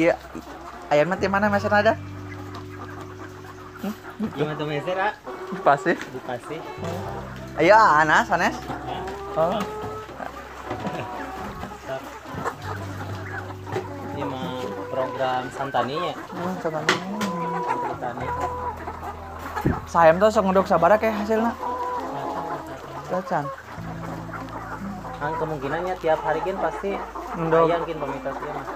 kia ayam mati mana meser ada Gimana tuh meser, ah? pasti Dikasih. ayo anas anes oh Ini mah program Santani ya. hmm, coba Santri Tani. sayam tuh sok ngedok sabar kayak hasilnya Cacan. Kan kemungkinannya tiap hari kan pasti Ndok. ayang kan komunitasnya mah.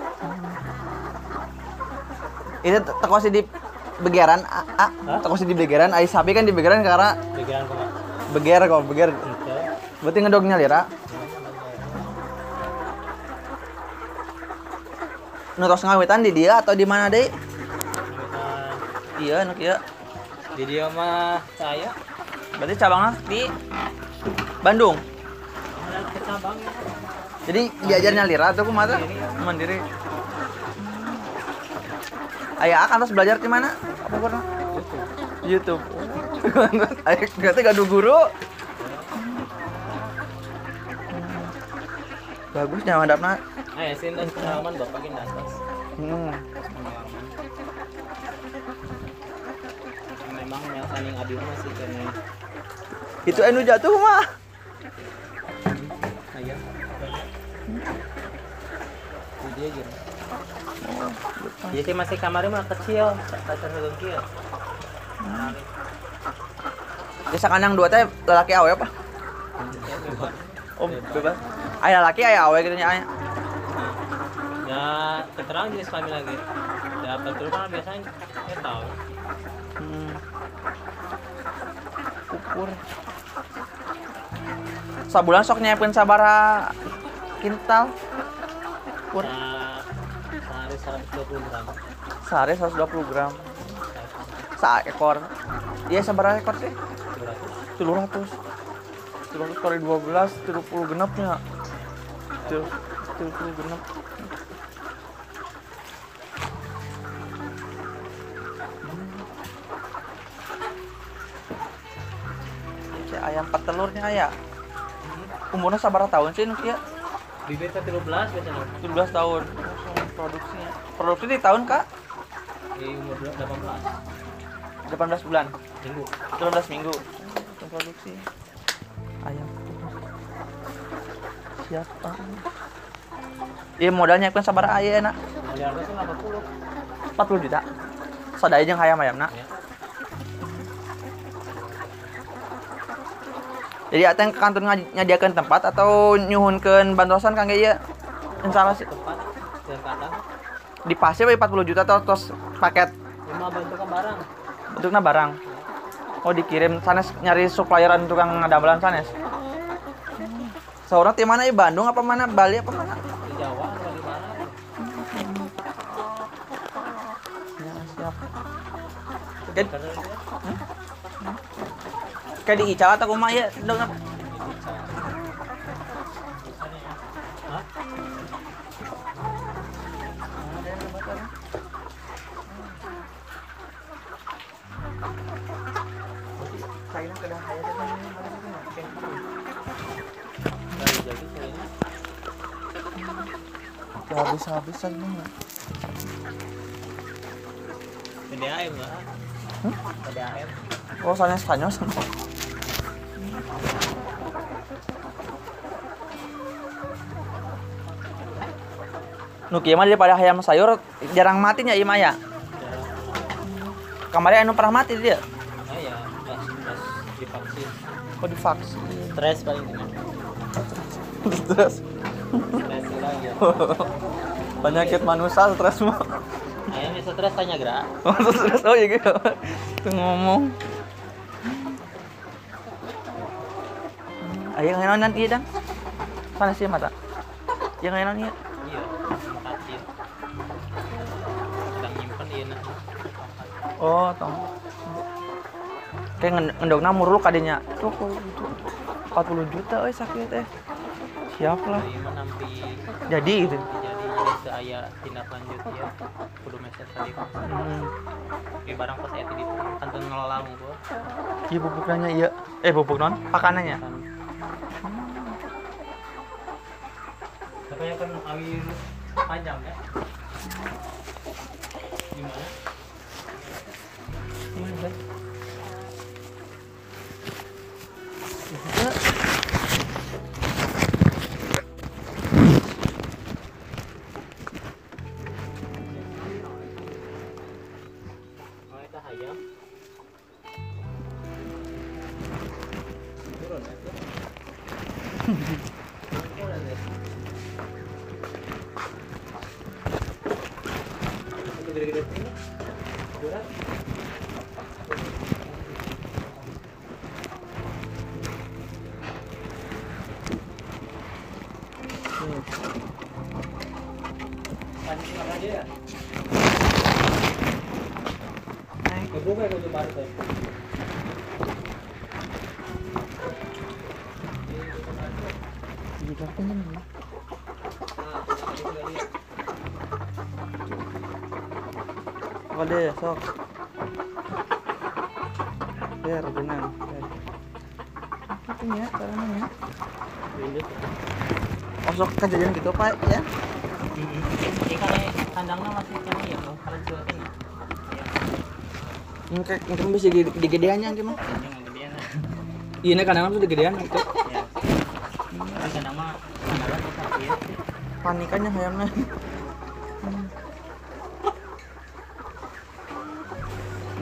Itu teko si di begeran, a, teko si di begeran, ai sapi kan di begeran karena Pikiran kok. beger kok beger. Gitu. Berarti ngedognya lira. Nutos ngawitan di dia atau di mana deh? Iya, nuk iya. Di dia mah saya Berarti cabangnya di Bandung. Jadi diajarnya lira atau kumata? Mandiri. Ayah akan terus belajar di mana? Apa pernah? YouTube. Ayah berarti gaduh guru. Bagus jangan hadapna. Ayo sih dan pengalaman bapak kan atas. Hmm. Memang melsaning adi mah sih kene. Itu anu jatuh mah. Ayah. Di dia gitu. Jadi masih kamarnya mah kecil, kacar kecil. Bisa kan yang dua teh lelaki awe apa? Oh, bebas. Ayah laki ayah awe gitu nya aya. Ya, keterangan jenis kelamin lagi. Ya, betul kan biasanya ya tahu. Hmm. Ukur. Sabulan sok nyiapin sabara kintal. Ukur. Nah, sehari 120 gram. Sehari 120 gram. Sa ekor. Iya sabara ekor sih? 200. 700. 700 kali 12, 70 genapnya. 70 genap. Cek ayam petelurnya ayah. Umurnya sabar tahun sih Nukia? Bibitnya 13 biasanya. 17 tahun. Produksinya. Produksi di tahun kak? Di umur 18 18 bulan. minggu. 18 minggu. Untuk produksi. Ayam. Siapa? Iya modalnya kan sabar ayah nak. Miliarnya sih 80. 40 juta. Sadaya jeung hayam ayam nak. Ya. Jadi ateng ke kantor nyadiakeun tempat atau nyuhunkeun bantuan kangge ieu? Instalasi Tempat kata di pasir we 40 juta atau tos paket lima bentuknya barang. bentuknya barang. Oh dikirim sanes nyari supplieran tukang ngadamelan sanes. Seorang di mana ya Bandung apa mana Bali apa mana? Di Jawa atau di mana? Ya, siap. Kayak, di Ical atau kumaha ya dong habis-habisan banget. PDAM lah. Hmm? PDAM. Oh, soalnya Spanyol sama. Nuki mah daripada ayam sayur jarang matinya iya ya. Jarang. Kamarnya anu pernah mati dia. Ah ya, pas pas divaksin. Oh divaksin. Stres paling Stres. Penyakit manusia stres mah. Ayamnya stres tanya gerak. Oh stres oh iya gitu. Tuh ngomong. Ayo ngayon nanti dan. Panas sih mata. Yang ngayon iya. Iya. Sedang nyimpen iya nah. Oh, tong. Kayak ngen- ngendogna murul kadinya. Tuh kok itu 40 juta euy sakit teh. Siap lah. Jadi mah nampi Jadi gitu. jadi jadi saya tindak lanjut ya. Kudu meser tadi. Hmm. Di barang pas saya di kantor ngelola gua. Iya bubuk nanya iya. Eh bubuk non pakanannya. Kan. Tapi kan awi panjang ya. Apa deh, sok. Biar benang. Itu ya, caranya ya. Oh, sok kejadian gitu, Pak, ya. Ini kan kandangnya masih kena ya, kalau kalau jual kan ya. Mungkin mungkin bisa di, di gedeannya gimana? Gedean. Iya, nih kadang tuh gedean gitu. Ya. Kan nama kandangnya sakit. Panikannya hayamnya.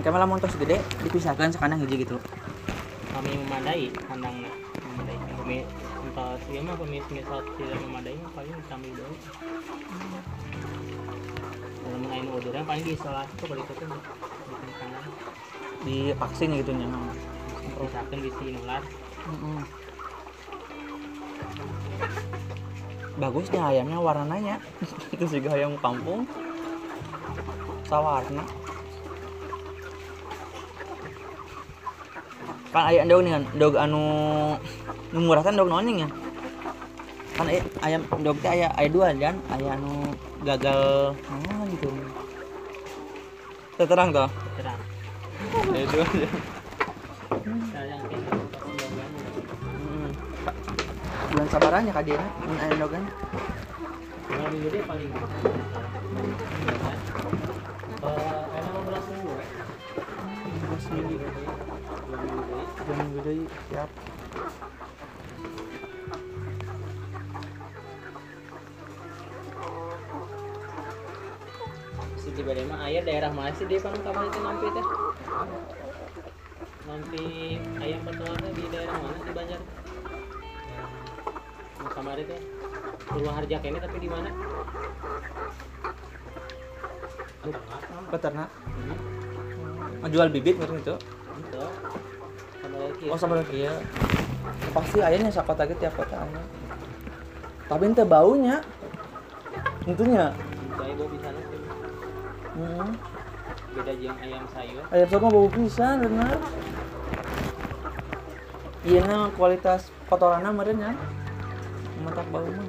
Mungkin malah montos gede dipisahkan sekarang hiji gitu. Kami memadai kandangnya. Memadai. Kami entah sih mah kami misal tidak memadai paling kami dulu. Kalau mengain odornya paling diisolasi tuh balik itu di kandang. Di vaksin gitu nya. Misalkan bisa nular. Bagus deh ayamnya warnanya. Itu juga ayam kampung. Sawarna. Kan ayam dog nih kan, dog anu nu murah kan dog noning ya. Kan ay- ayam dog teh aya aya dua kan, aya anu gagal oh gitu. Terang toh. Terang. Aya dua. Nah, yang kayak gitu, pasti jawabannya. Hmm. Bulan sabarannya ka dia mun aya dogan. Dia paling karena 15 minggu. Bos minggu. Minggu deui siap. Si Cibade mah aya daerah mana sih dia kan kamar itu nampi teh? Nampi ayam petuanya di daerah mana di Banjar? Yang kamar itu Purwaharja kayaknya tapi di mana? Peternak. Hmm. Jual bibit gitu itu. Itu. Sama lagi. Oh sama lagi ya. Pasti ayamnya sakota gitu tiap kota aya. Tapi ente baunya. Tentunya. Bisa nanti. Hmm. Beda jeung ayam sayur. Ayam sama bau pisan bener. Iya nah kualitas kotorannya meureun ya. Mantap bau mah.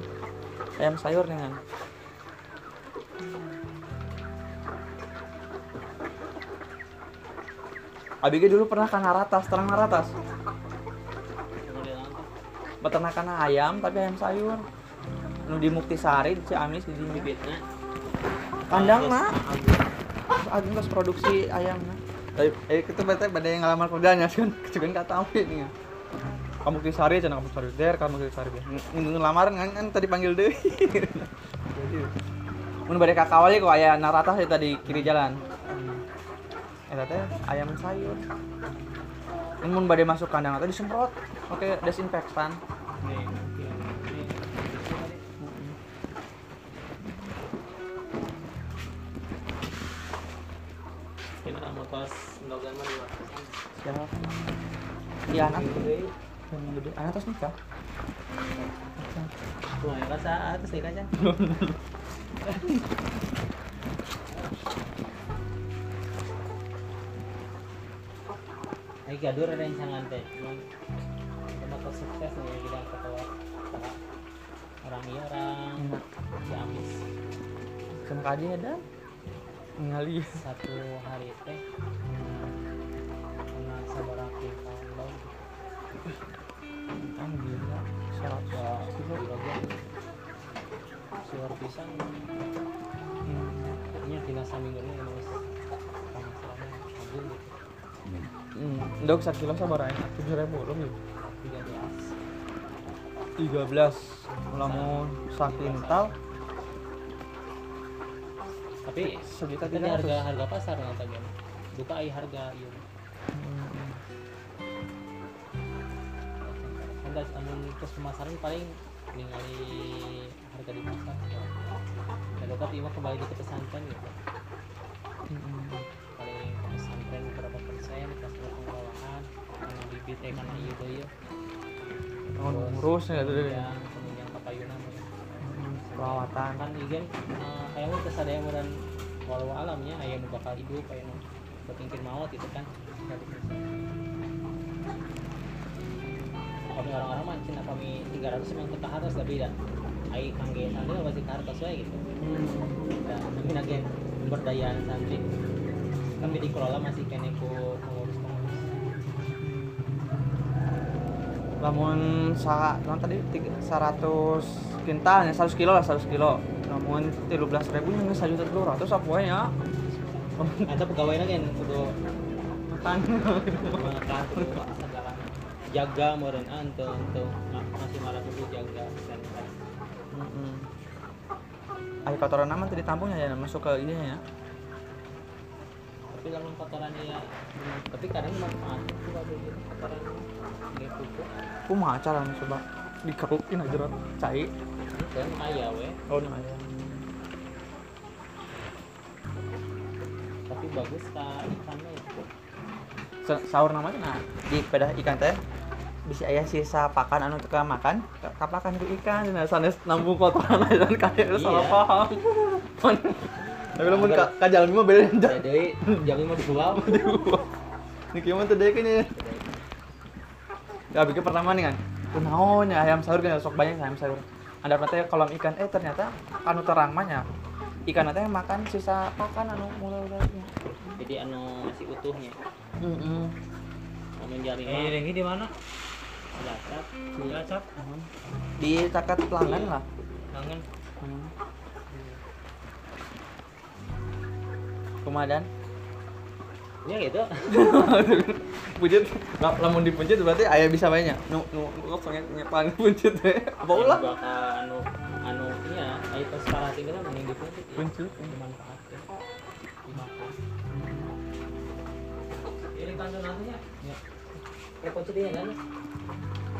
Ayam sayur nih kan. Abige dulu pernah ke Naratas, terang apa? Peternakan ayam tapi ayam sayur. Nu di Muktisari di Ciamis di. Bibitnya. Kandang mah. Agung terus produksi ayam nah. Eh, kita berarti pada yang ngalaman kerjanya kan, kan nggak tahu ini. Kamu di sari, cina kamu sari der, kamu di sari. Nunggu lamaran kan, kan tadi panggil deh. Mun bade kakawali kok aya narata tadi kiri jalan. Eh teh ayam sayur. Ini mun bade masuk kandang tadi disemprot pakai desinfektan. Kena mah dua. Iya anak. Anak terus nikah. Tuh, ya rasa nih kan. Ay, gadur ada yang sangat teh. Cuman kenapa sukses nih kita ketua orang iya orang. Ciamis Sama kadi ada. Ngali. satu hari teh kena sabaraki kalau Kan gila. Syarat ya suar pisang Hmm. ini tina saminggu ini harus sama selama agung gitu Hmm. Dok satu kilo sabar aja. Tujuh ribu lebih. tiga belas Tiga belas. Lamun sakintal tapi sejuta tiga harga ratus. harga pasar yang tadi buka ai harga iya Hmm. kan gas amun ke pemasaran paling ningali harga di pasar dan dekat ima kembali ke pesantren gitu paling pesantren berapa persen pas anu bibit teh kana ieu deui Oh, ngurus ya tuh. yang penunjang kapayunan ya. Perawatan. kan igen uh, aya mah geus ada yang meureun walau alamnya aya nu bakal hidup aya nu bertingkir maut itu kan. Kami orang-orang mah cina kami 300 memang tetap harus tapi dah. Ai kangge santri masih harus wae gitu. Dan tapi nagen pemberdayaan santri. Kami dikelola masih kene ku Lamun sa non tadi tiga- 100 kintal ya 100 kilo lah 100 kilo. Namun 13 ribu nya geus 1 juta 200 apa ya? atau pegawai nagen kudu Makan. makan segala jaga meureun ente ente ma- masih malah kudu jaga. Air kotoran aman tadi tampungnya ya masuk ke ini ya. Tapi lamun kotoran ya tapi kadang manfaat tuh ada gitu kotoran nggak pupuk Kumaha cara coba dikerukin aja rot cai. dan kaya we Oh, nah ya. tapi bagus ka ikannya itu Sa- Sahur namanya nah di pedah ikan teh bisa aya sisa pakan anu teka makan ka- kapakan ku ikan dan sanes nambung kotoran aja kan kayak Iya. salah paham. Tapi lamun ka ka jalan mah beda jadi jam lima dijual Ini gimana tuh deh kayaknya. Ya bikin pertama nih kan. Kunaon ya ayam sahur kan sok banyak ayam sahur. Ada nanti kolam ikan eh ternyata anu terang mah nya. Ikan nanti makan sisa pakan anu mulai-mulainya. jadi anu masih utuhnya Heeh. mau mencari Eh, ini di mana? Cilacap Cilacap. Di takat pelanggan lah. Kangen. Hmm. Kumadan. ya gitu. Puncit, la- lamun dipuncit berarti ayah bisa banyak. Nu nu nu pengen ngepan puncit teh. Apa ulah? Anu anu iya ayo pas sekarang tinggal mending dipuncit ya dimakan ini kantor nantinya ya puncit ini kan?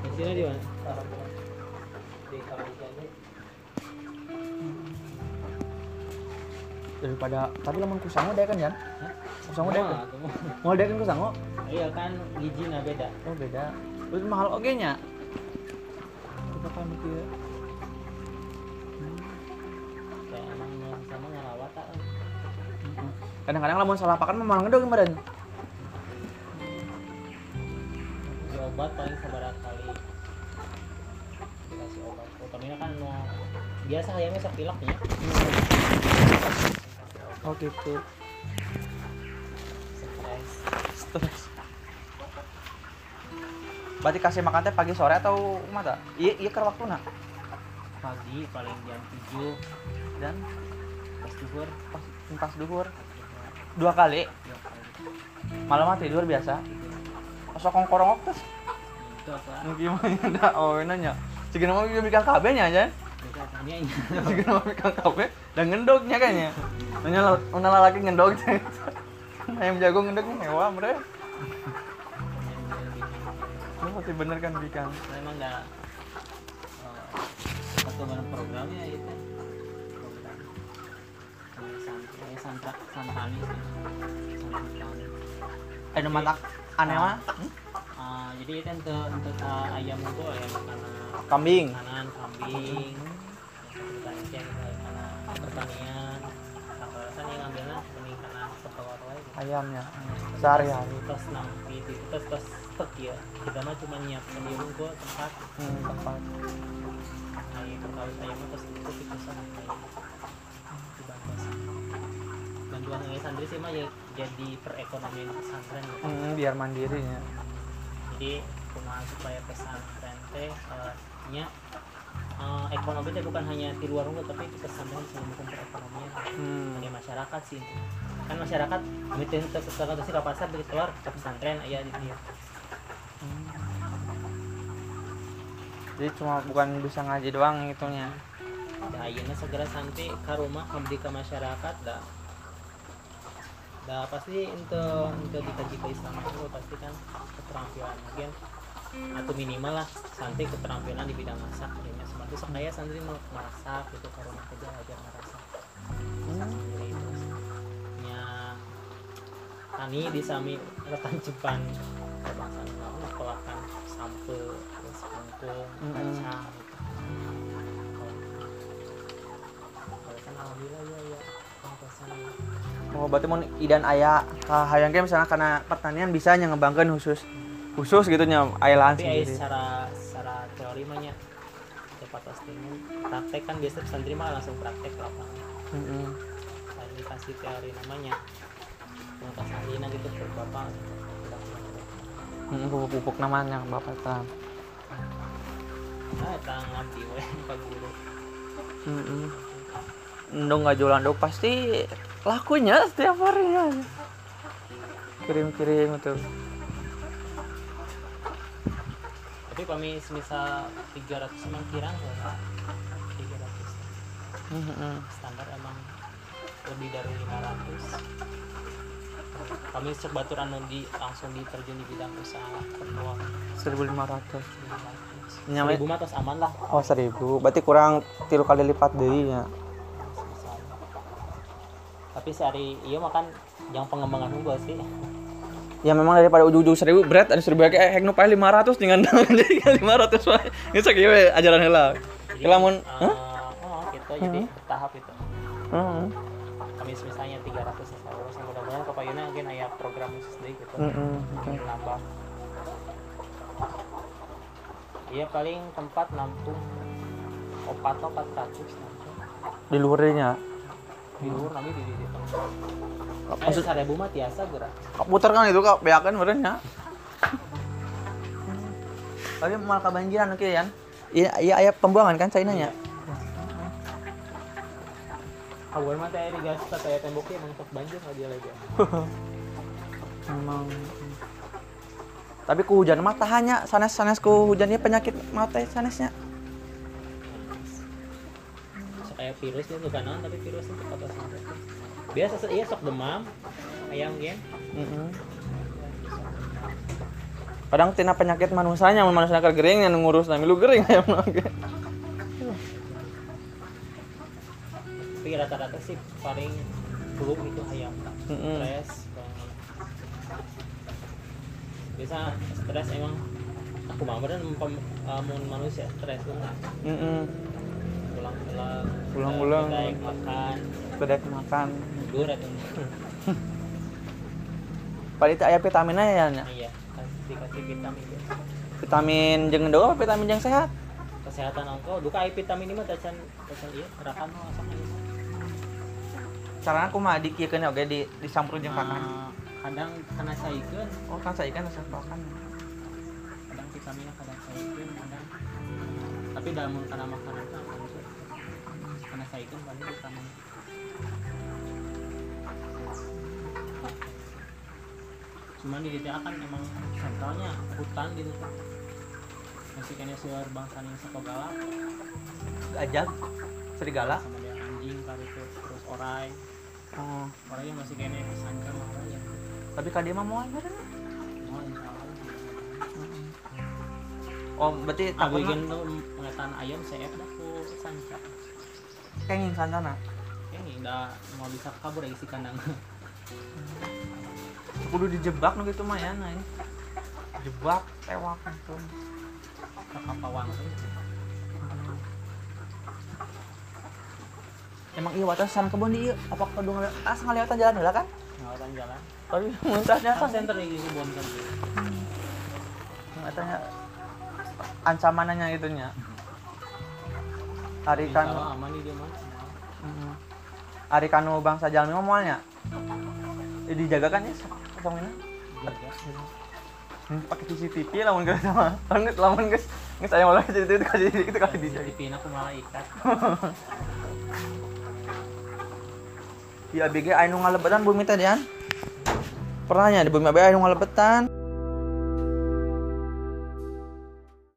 Di sini di mana? Di kamar ikannya Daripada tapi lamun kusango deh kan? Hah? Kusango deh kan? Mau deh kan kusango? iya kan gizinya beda Oh beda. Terus mahal oge nya. Kita kan mikir. tak Kadang-kadang lamun salah pakan memang ngedog kemarin. obat paling seberapa kali dikasih obat utamanya kan biasa ayamnya sok pileknya Oh gitu. Stres. Berarti kasih makan teh pagi sore atau mata? Iya iya ke waktu nak. pagi paling jam 7 Dan pas duhur pas pas duhur dua kali. dua kali Malam mah tidur biasa. Osok kongkorong terus. itu apa gimana oh nanya. Cik nama bikin KB nya aja. Cik nama bikin KB dan ngendognya kayaknya. Nanya una lalaki ngendog. Ayam jago ngendognya hewa mereka. Lu pasti bener kan bikin. memang nggak eh, perkembangan programnya itu program Eh, sant- eh, santra santani Ada mata aneh mah. Ah, jadi itu untuk untuk ah, ayam itu ayam karena Kambing. kanan kambing pertanian rata-rata yang ngambilnya mending karena. Ayamnya. Sehari-hari. terus nampi itu terus terus stek ya kita mah cuma nyiapkan di rumah tempat Hmm, tepat. ayam perkawin ayam terus itu itu sama ayam bantuan dari santri sih mah ya jadi perekonomian pesantren gitu. Hmm, biar mandirinya. jadi kumaha supaya pesantren teh eh, nya eh, ekonomi teh bukan hanya di luar rumah tapi di pesantren bisa mendukung perekonomian Hmm. dari masyarakat sih. Kan masyarakat sekarang sih ke pasar begitu keluar ke pesantren aya di dia. Jadi cuma bukan bisa ngaji doang itunya. da ayeuna segera sampai ke rumah kembali ke masyarakat dah. Dah pasti untuk untuk dikaji ke Islam itu pasti kan keterampilan mungkin atau minimal lah santri keterampilan di bidang masak. Kayaknya seperti sok daya santri mau masak gitu rumah kerja aja masak masak sendiri tani di sami retan cepan kebangsan mau ngekolakan sampe terus kangkung kacang gitu. Kalau kan alhamdulillah ya ya pengkosan Oh, berarti mau idan aya ka hayang misalnya karena pertanian bisa nya ngembangkeun khusus khusus gitu nya aya lahan tapi aya sendiri. secara secara teori mah nya tepat pasti praktek kan biasa santri mah langsung praktek ke lapangan Heeh. saya dikasih teori namanya pengetas salina gitu ke bapak Heeh, pupuk-pupuk namanya Bapak tah. nah eta ngabdi we ka guru Heeh. Endong nggak jualan dong pasti lakunya setiap harinya. Kirim-kirim itu. Tapi kami semisal 300 emang kirang ya 300 Heeh. standar emang lebih dari 500 kami cek batur anu di langsung diterjun di bidang usaha perluan 1500. 500 Nyampe- seribu mah aman lah Oh, 1000. Berarti kurang tilu kali lipat deui ya. tapi sehari iya makan yang pengembangan unggul sih Ya memang daripada ujung-ujung seribu berat ada seribu kayak hek nu pae 500 dengan jadi kan 500 wae. Geus kieu we ajaran heula. Jadi, Lamun, eh, oh gitu jadi tahap itu Heeh. kami misalnya 300 selalu saya mudah-mudahan kepayuna mungkin aya program khusus deh gitu Heeh. mungkin nambah iya paling tempat nampung opat opat ratus Di luarnya. Di luar nanti di di tempat eh Maksud seribu mah tiasa gerak puter kan itu kak beakan meureun nya. Tapi mal kebanjiran oke ya. Iya iya aya pembuangan kan caina nya. kawan mah teh gas teh temboknya emang sok banjir nggak dia lagi Memang tapi ku hujan mah tahannya sanes-sanes ku hujannya penyakit mata sanesnya. Kayak virus itu bukan naon tapi virus itu sampai biasa iya sok demam ayam gen Heeh. Kadang tina penyakit manusianya, manusia keur gering yang ngurus nami lu gering aya mah ge. tapi rata-rata sih paling flu itu ayam Heeh. stres banget. biasa stres emang aku mau bener mun manusia stres banget Heeh. pulang-pulang Pulang-pulang. naik makan makan. tidur atau Paling teh aya vitaminnya ya iya kasih dikasih vitamin. Vitamin jeung endo apa vitamin jeung sehat? kesehatan engkau duka ai vitamin ini mah tacan tacan iya gerakan mah asal ini Carana kumaha dikiekeun oge di disamprut jeung pakan. Ah, kadang kena saikeun Oh kan saya kan asal pakan. kadang vitaminnya kadang saikeun kadang tapi dalam karena makanan saikeun paling vitamin cuman di DTA kan emang sentralnya hutan gitu kan masih kena suar bangsa yang seko galak. Ajak serigala. sama dia anjing kali itu. Terus orai. Oh, orai yang masih kena sangka mah orai ya. Tapi dia mah moal meureun. mau insya Allah Oh, berarti takutna ingin tuh pengetan ayam saya dah ku sangka kenging santana. ini udah mau bisa kabur isi kandang Kudu dijebak nu gitu mah ya nah. ini. Jebak tewak gitu. pawang Emang iya watas san kebun di ieu apa kudu ngale- ah ngaliwatan jalan heula kan? ngawatan jalan Tapi muntahnya kan center di sini bom kan katanya ancamannya itu Insya kan aman nih dia mah. Ari kanu bangsa jalmi mah moalnya. Eh, dijaga kan ya samina. jaga Hmm, pakai CCTV lamun geus sama. Lamun lamun geus geus aya malah CCTV itu kasih itu kasih dijaga. di pina aku malaikat Di ABG aya nu ngalebetan bumi teh Dian. Pernah nya di bumi ABG aya nu ngalebetan.